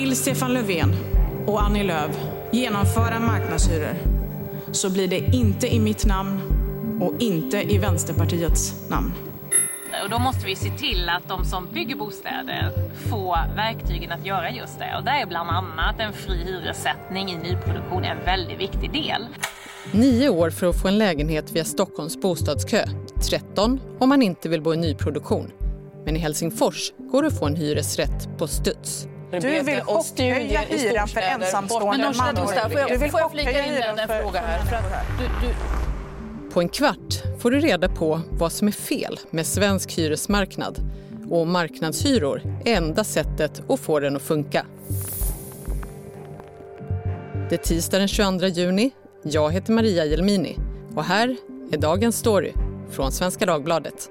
Vill Stefan Löfven och Annie Lööf genomföra marknadshyror så blir det inte i mitt namn och inte i Vänsterpartiets namn. Och då måste vi se till att de som bygger bostäder får verktygen att göra just det. Och där är bland annat en fri hyressättning i nyproduktion en väldigt viktig del. Nio år för att få en lägenhet via Stockholms bostadskö. 13 om man inte vill bo i nyproduktion. Men i Helsingfors går det att få en hyresrätt på studs. Du vill chockhöja hyran för ensamstående mammor. Du vill chockhöja hyran för... fråga här. På en kvart får du reda på vad som är fel med svensk hyresmarknad och marknadshyror är enda sättet att få den att funka. Det är tisdag den 22 juni. Jag heter Maria Jelmini och här är dagens story från Svenska Dagbladet.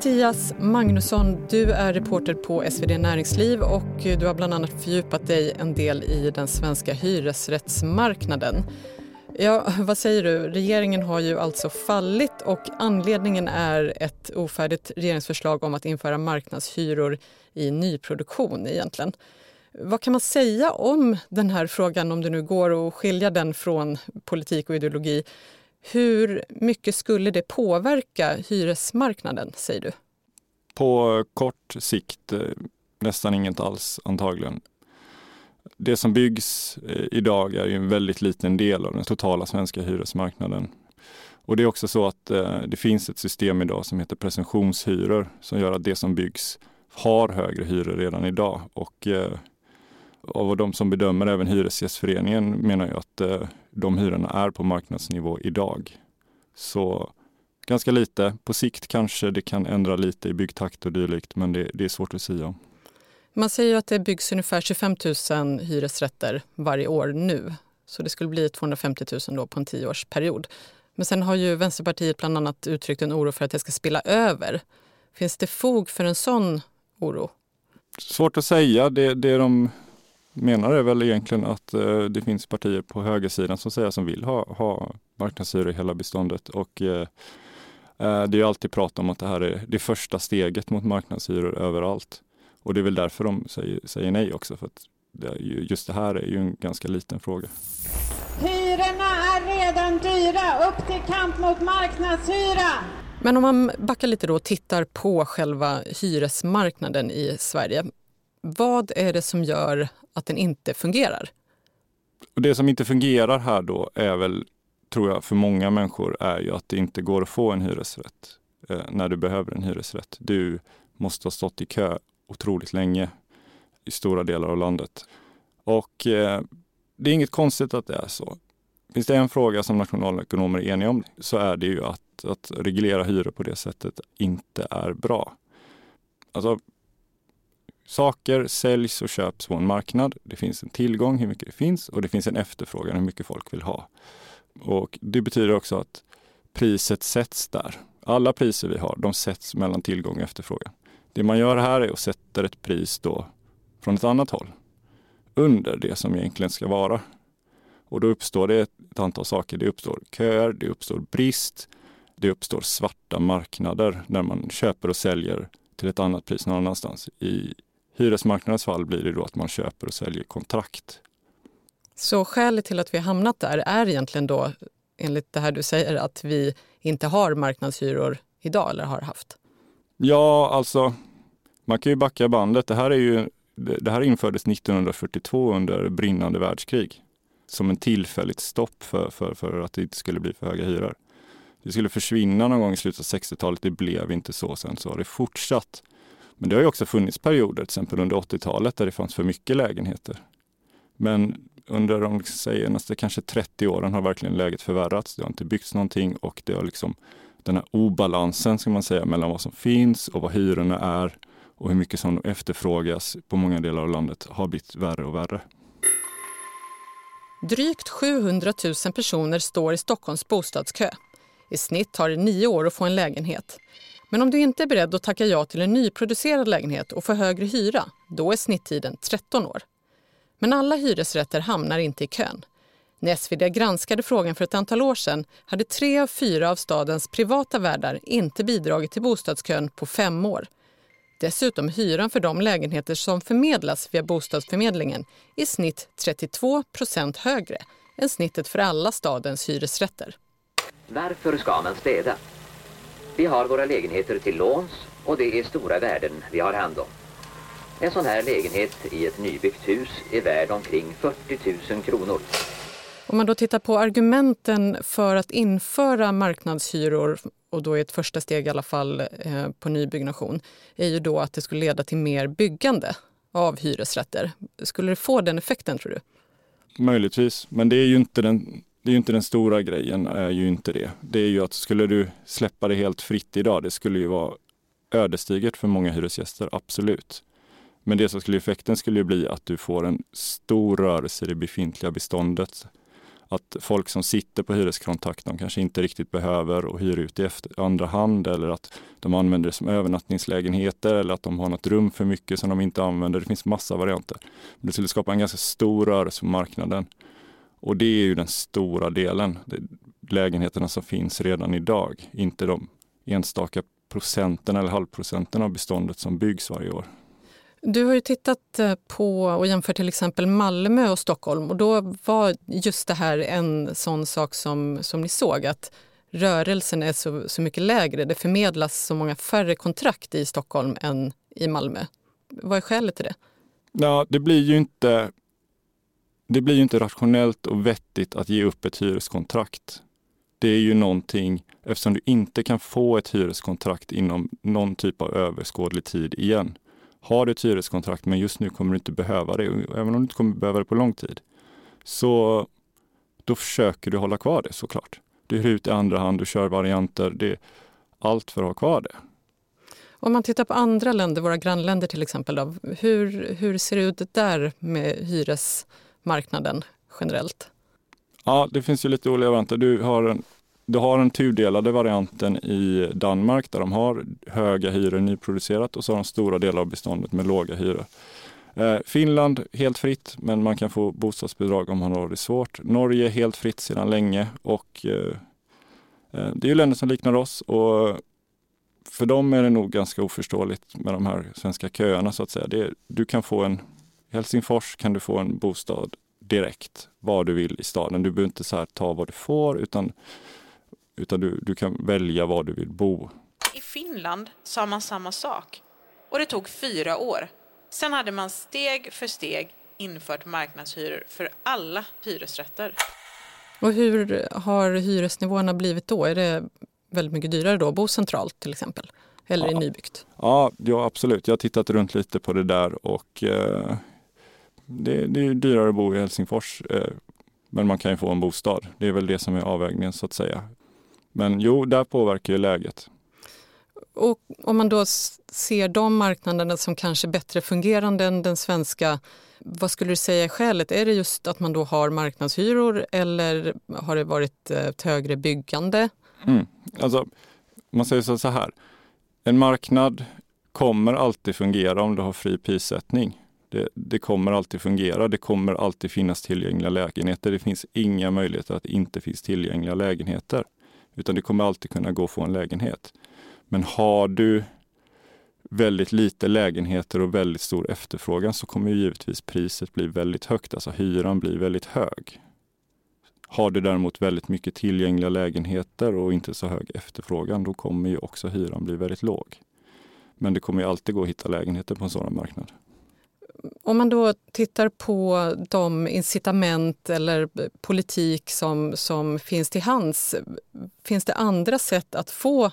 Mattias Magnusson, du är reporter på SvD Näringsliv och du har bland annat fördjupat dig en del i den svenska hyresrättsmarknaden. Ja, vad säger du? Regeringen har ju alltså fallit och anledningen är ett ofärdigt regeringsförslag om att införa marknadshyror i nyproduktion egentligen. Vad kan man säga om den här frågan, om det nu går att skilja den från politik och ideologi? Hur mycket skulle det påverka hyresmarknaden, säger du? På kort sikt eh, nästan inget alls antagligen. Det som byggs eh, idag är en väldigt liten del av den totala svenska hyresmarknaden. Och det är också så att eh, det finns ett system idag som heter presumtionshyror som gör att det som byggs har högre hyror redan idag. Och av de som bedömer, även Hyresgästföreningen, menar ju att eh, de hyrorna är på marknadsnivå idag. Så ganska lite. På sikt kanske det kan ändra lite i byggtakt och dylikt, men det, det är svårt att säga. Man säger att det byggs ungefär 25 000 hyresrätter varje år nu. Så det skulle bli 250 000 då på en tioårsperiod. Men sen har ju Vänsterpartiet bland annat uttryckt en oro för att det ska spilla över. Finns det fog för en sån oro? Svårt att säga. Det, det de menar är väl egentligen att eh, det finns partier på högersidan som säger som vill ha, ha marknadshyror i hela beståndet. Och, eh, eh, det är alltid prat om att det här är det första steget mot marknadshyror överallt. Och det är väl därför de säger, säger nej också. För att det ju, just det här är ju en ganska liten fråga. Hyrorna är redan dyra. Upp till kamp mot marknadshyra! Men om man backar lite då och tittar på själva hyresmarknaden i Sverige. Vad är det som gör att den inte fungerar? Och det som inte fungerar här då är väl, tror jag, för många människor är ju att det inte går att få en hyresrätt eh, när du behöver en hyresrätt. Du måste ha stått i kö otroligt länge i stora delar av landet. Och eh, det är inget konstigt att det är så. Finns det en fråga som nationalekonomer är eniga om så är det ju att, att reglera hyror på det sättet inte är bra. Alltså, Saker säljs och köps på en marknad. Det finns en tillgång, hur mycket det finns, och det finns en efterfrågan, hur mycket folk vill ha. Och Det betyder också att priset sätts där. Alla priser vi har, de sätts mellan tillgång och efterfrågan. Det man gör här är att sätta ett pris då från ett annat håll, under det som egentligen ska vara. Och då uppstår det ett antal saker. Det uppstår köer, det uppstår brist, det uppstår svarta marknader när man köper och säljer till ett annat pris någon annanstans. I hyresmarknadens fall blir det då att man köper och säljer kontrakt. Så skälet till att vi har hamnat där är egentligen då, enligt det här du säger, att vi inte har marknadshyror idag eller har haft? Ja, alltså man kan ju backa bandet. Det här, är ju, det här infördes 1942 under brinnande världskrig som en tillfälligt stopp för, för, för att det inte skulle bli för höga hyror. Det skulle försvinna någon gång i slutet av 60-talet. Det blev inte så. Sen så har det fortsatt. Men det har ju också funnits perioder, till exempel under 80-talet, där det fanns för mycket lägenheter. Men under de liksom, senaste kanske 30 åren har verkligen läget förvärrats. Det har inte byggts någonting och det har liksom den här obalansen ska man säga mellan vad som finns och vad hyrorna är och hur mycket som efterfrågas på många delar av landet har blivit värre och värre. Drygt 700 000 personer står i Stockholms bostadskö. I snitt tar det nio år att få en lägenhet. Men om du inte är beredd att tacka ja till en nyproducerad lägenhet och få högre hyra, då är snitttiden 13 år. Men alla hyresrätter hamnar inte i kön. När SvD granskade frågan för ett antal år sedan hade tre av fyra av stadens privata värdar inte bidragit till bostadskön på fem år. Dessutom hyran för de lägenheter som förmedlas via bostadsförmedlingen i snitt 32 procent högre än snittet för alla stadens hyresrätter. Varför ska man städa? Vi har våra lägenheter till låns och det är stora värden vi har hand om. En sån här lägenhet i ett nybyggt hus är värd omkring 40 000 kronor. Om man då tittar på argumenten för att införa marknadshyror och då i ett första steg i alla fall eh, på nybyggnation är ju då att det skulle leda till mer byggande av hyresrätter. Skulle det få den effekten tror du? Möjligtvis, men det är ju inte den, det är ju inte den stora grejen. är ju inte det. Det är ju att skulle du släppa det helt fritt idag, det skulle ju vara ödesdigert för många hyresgäster, absolut. Men det som skulle effekten skulle ju bli att du får en stor rörelse i det befintliga beståndet att folk som sitter på hyreskontrakt, de kanske inte riktigt behöver och hyr ut i efter, andra hand eller att de använder det som övernattningslägenheter eller att de har något rum för mycket som de inte använder. Det finns massa varianter. Det skulle skapa en ganska stor rörelse på marknaden. Och det är ju den stora delen, lägenheterna som finns redan idag, inte de enstaka procenten eller halvprocenten av beståndet som byggs varje år. Du har ju tittat eh, på och jämfört till exempel Malmö och Stockholm och då var just det här en sån sak som, som ni såg att rörelsen är så, så mycket lägre. Det förmedlas så många färre kontrakt i Stockholm än i Malmö. Vad är skälet till det? Ja, det blir ju inte det blir ju inte rationellt och vettigt att ge upp ett hyreskontrakt. Det är ju någonting, eftersom du inte kan få ett hyreskontrakt inom någon typ av överskådlig tid igen, har du ett hyreskontrakt men just nu kommer du inte behöva det, även om du inte kommer behöva det på lång tid, så då försöker du hålla kvar det såklart. Du hyr ut i andra hand, du kör varianter, det är allt för att ha kvar det. Om man tittar på andra länder, våra grannländer till exempel, då, hur, hur ser det ut där med marknaden generellt? Ja, det finns ju lite olika varianter. Du har en du har den tudelade varianten i Danmark där de har höga hyror nyproducerat och så har de stora delar av beståndet med låga hyror. Eh, Finland helt fritt, men man kan få bostadsbidrag om man har det svårt. Norge helt fritt sedan länge och eh, eh det är ju länder som liknar oss och för dem är det nog ganska oförståeligt med de här svenska köerna så att säga. Det, du kan få en, i Helsingfors kan du få en bostad direkt var du vill i staden. Du behöver inte så här ta vad du får utan utan du, du kan välja var du vill bo. I Finland sa man samma sak och det tog fyra år. Sen hade man steg för steg infört marknadshyror för alla hyresrätter. Och hur har hyresnivåerna blivit då? Är det väldigt mycket dyrare då att bo centralt till exempel? Eller ja. i nybyggt? Ja, ja, absolut. Jag har tittat runt lite på det där och eh, det, det, är dyrare att bo i Helsingfors. Eh, men man kan ju få en bostad. Det är väl det som är avvägningen så att säga. Men jo, där påverkar ju läget. Och om man då ser de marknaderna som kanske bättre fungerande än den svenska, vad skulle du säga är skälet? Är det just att man då har marknadshyror eller har det varit eh, ett högre byggande? Mm. Alltså, man säger så här, en marknad kommer alltid fungera om du har fri prissättning. Det, det, kommer alltid fungera. Det kommer alltid finnas tillgängliga lägenheter. Det finns inga möjligheter att det inte finns tillgängliga lägenheter. Utan det kommer alltid kunna gå att få en lägenhet. Men har du väldigt lite lägenheter och väldigt stor efterfrågan så kommer givetvis priset bli väldigt högt, alltså hyran blir väldigt hög. Har du däremot väldigt mycket tillgängliga lägenheter och inte så hög efterfrågan, då kommer ju också hyran bli väldigt låg. Men det kommer ju alltid gå att hitta lägenheter på en sådan marknad. Om man då tittar på de incitament eller politik som, som finns till hands, finns det andra sätt att få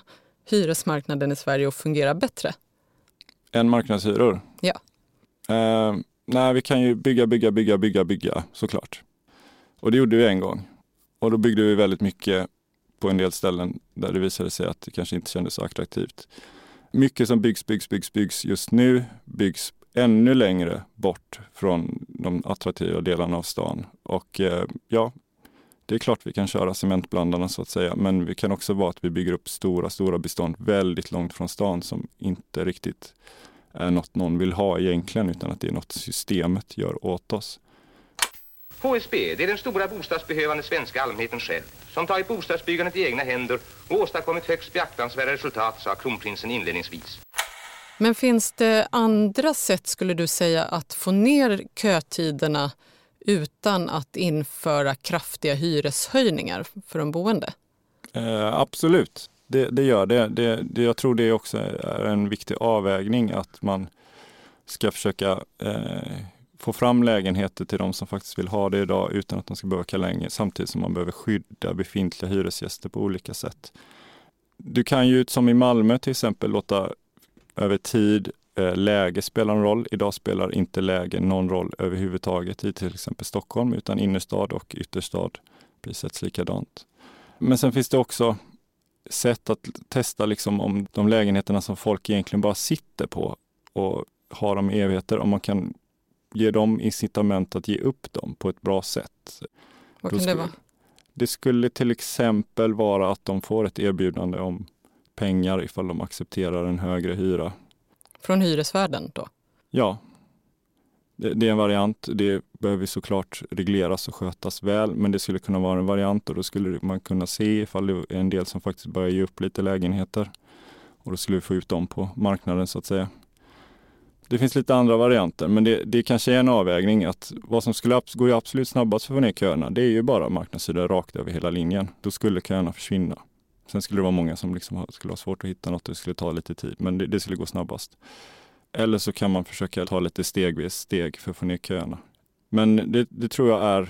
hyresmarknaden i Sverige att fungera bättre? Än marknadshyror? Ja. Eh, nej, vi kan ju bygga, bygga, bygga, bygga, bygga såklart. Och det gjorde vi en gång. Och då byggde vi väldigt mycket på en del ställen där det visade sig att det kanske inte kändes så attraktivt. Mycket som byggs, byggs, byggs, byggs just nu byggs ännu längre bort från de attraktiva delarna av stan. Och eh, ja, det är klart vi kan köra cementblandarna så att säga, men vi kan också vara att vi bygger upp stora, stora bestånd väldigt långt från stan som inte riktigt är något någon vill ha egentligen, utan att det är något systemet gör åt oss. HSB, det är den stora bostadsbehövande svenska allmänheten själv som tagit bostadsbyggandet i egna händer och åstadkommit högst beaktansvärda resultat, sa kronprinsen inledningsvis. Men finns det andra sätt, skulle du säga, att få ner kötiderna utan att införa kraftiga hyreshöjningar för de boende? Eh, absolut, det, det gör det. det. det. Jag tror det också är en viktig avvägning att man ska försöka eh, få fram lägenheter till de som faktiskt vill ha det idag utan att de ska behöva åka samtidigt som man behöver skydda befintliga hyresgäster på olika sätt. Du kan ju som i Malmö till exempel låta över tid eh, läge spela en roll. Idag spelar inte läge någon roll överhuvudtaget i till exempel Stockholm utan innerstad och ytterstad prissätts likadant. Men sen finns det också sätt att testa liksom om de lägenheterna som folk egentligen bara sitter på och har dem i evigheter, om man kan ge dem incitament att ge upp dem på ett bra sätt. Vad kan det vara? Det skulle till exempel vara att de får ett erbjudande om pengar ifall de accepterar en högre hyra. Från hyresvärden då? Ja. Det, det är en variant. Det behöver såklart regleras och skötas väl, men det skulle kunna vara en variant och då skulle man kunna se ifall det är en del som faktiskt börjar ge upp lite lägenheter. Och då skulle vi få ut dem på marknaden så att säga. Det finns lite andra varianter, men det, det kanske är en avvägning att vad som skulle gå absolut snabbast för att få ner köerna, det är ju bara marknadshyror rakt över hela linjen. Då skulle köerna försvinna. Sen skulle det vara många som liksom skulle ha svårt att hitta något och det skulle ta lite tid, men det, det skulle gå snabbast. Eller så kan man försöka ta lite stegvis steg för att få ner köerna. Men det, det tror jag är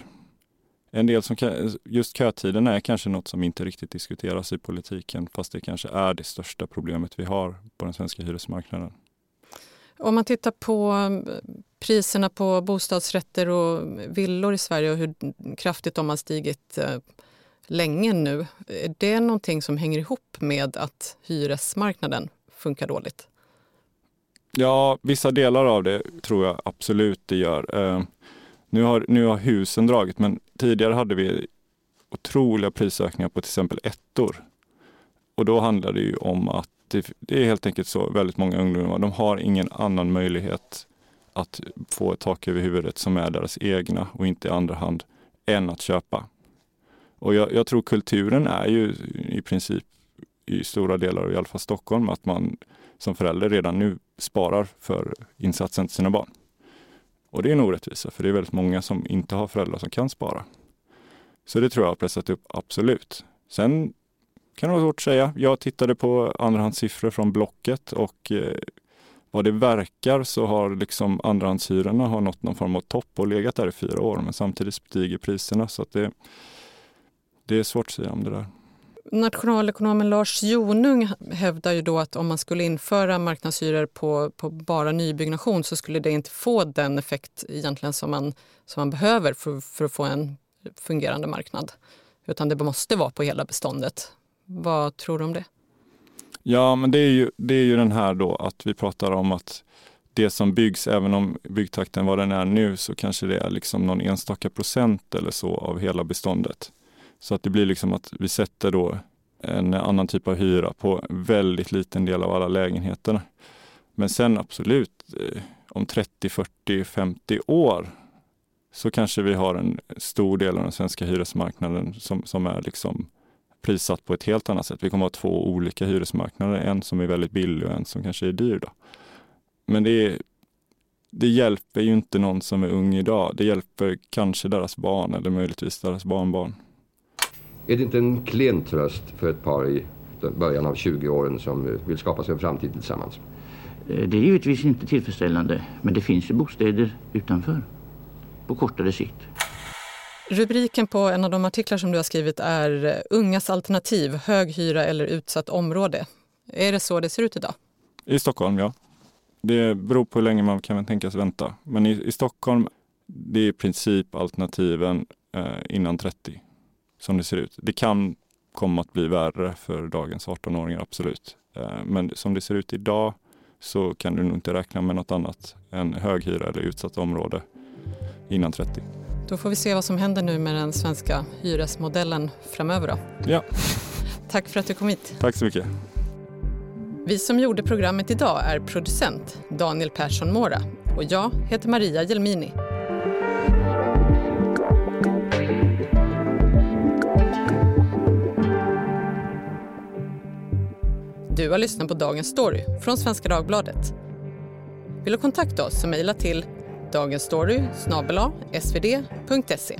en del som kan, just kötiden är kanske något som inte riktigt diskuteras i politiken, fast det kanske är det största problemet vi har på den svenska hyresmarknaden. Om man tittar på mm, priserna på bostadsrätter och villor i Sverige och hur kraftigt de har stigit eh, länge nu. Är det någonting som hänger ihop med att hyresmarknaden funkar dåligt? Ja, vissa delar av det tror jag absolut det gör. Eh, nu, har, nu har husen dragit, men tidigare hade vi otroliga prisökningar på till exempel ettor. Och då handlar det ju om att det, det, är helt enkelt så väldigt många ungdomar, de har ingen annan möjlighet att få ett tak över huvudet som är deras egna och inte i andra hand än att köpa. Och jag, jag tror kulturen är ju i princip i stora delar, i alla fall Stockholm, att man som förälder redan nu sparar för insatsen till sina barn. Och det är en orättvisa, för det är väldigt många som inte har föräldrar som kan spara. Så det tror jag har pressat upp, absolut. Sen kan det vara svårt att säga. Jag tittade på andrahandssiffror från Blocket och eh, vad det verkar så har liksom andrahandshyrorna har nått någon form av topp och legat där i fyra år, men samtidigt stiger priserna. Så att det, det är svårt att säga om det där. Nationalekonomen Lars Jonung hävdar ju då att om man skulle införa marknadshyror på, på bara nybyggnation så skulle det inte få den effekt egentligen som man, som man behöver för, för att få en fungerande marknad. Utan det måste vara på hela beståndet. Vad tror du om det? Ja, men det är ju, det är ju den här då att vi pratar om att det som byggs, även om byggtakten vad den är nu, så kanske det är liksom någon enstaka procent eller så av hela beståndet. Så att det blir liksom att vi sätter då en annan typ av hyra på väldigt liten del av alla lägenheterna. Men sen absolut, eh, om 30, 40, 50 år så kanske vi har en stor del av den svenska hyresmarknaden som, som är liksom prissatt på ett helt annat sätt. Vi kommer att ha två olika hyresmarknader, en som är väldigt billig och en som kanske är dyr. Då. Men det, är, det hjälper ju inte någon som är ung idag. Det hjälper kanske deras barn eller möjligtvis deras barnbarn. Är det inte en klen tröst för ett par i början av 20-åren som vill skapa sig en framtid tillsammans? Eh, det är givetvis inte tillfredsställande, men det finns ju bostäder utanför på kortare sikt. Rubriken på en av de artiklar som du har skrivit är Ungas alternativ, hög hyra eller utsatt område. Är det så det ser ut idag? I Stockholm, ja. Det beror på hur länge man kan tänkas vänta. Men i, i Stockholm, det är i princip alternativen eh, innan 30 som det ser ut. Det kan komma att bli värre för dagens 18-åringar, absolut. Eh, men som det ser ut idag så kan du nog inte räkna med något annat än hög hyra eller utsatt område innan 30. Då får vi se vad som händer nu med den svenska hyresmodellen framöver. Då. Ja. Tack för att du kom hit. Tack så mycket. Vi som gjorde programmet idag är producent Daniel Persson Mora och jag heter Maria Jelmini. Du har lyssnat på Dagens Story från Svenska Dagbladet. Vill du kontakta oss så mejla till dagensstory svd.se.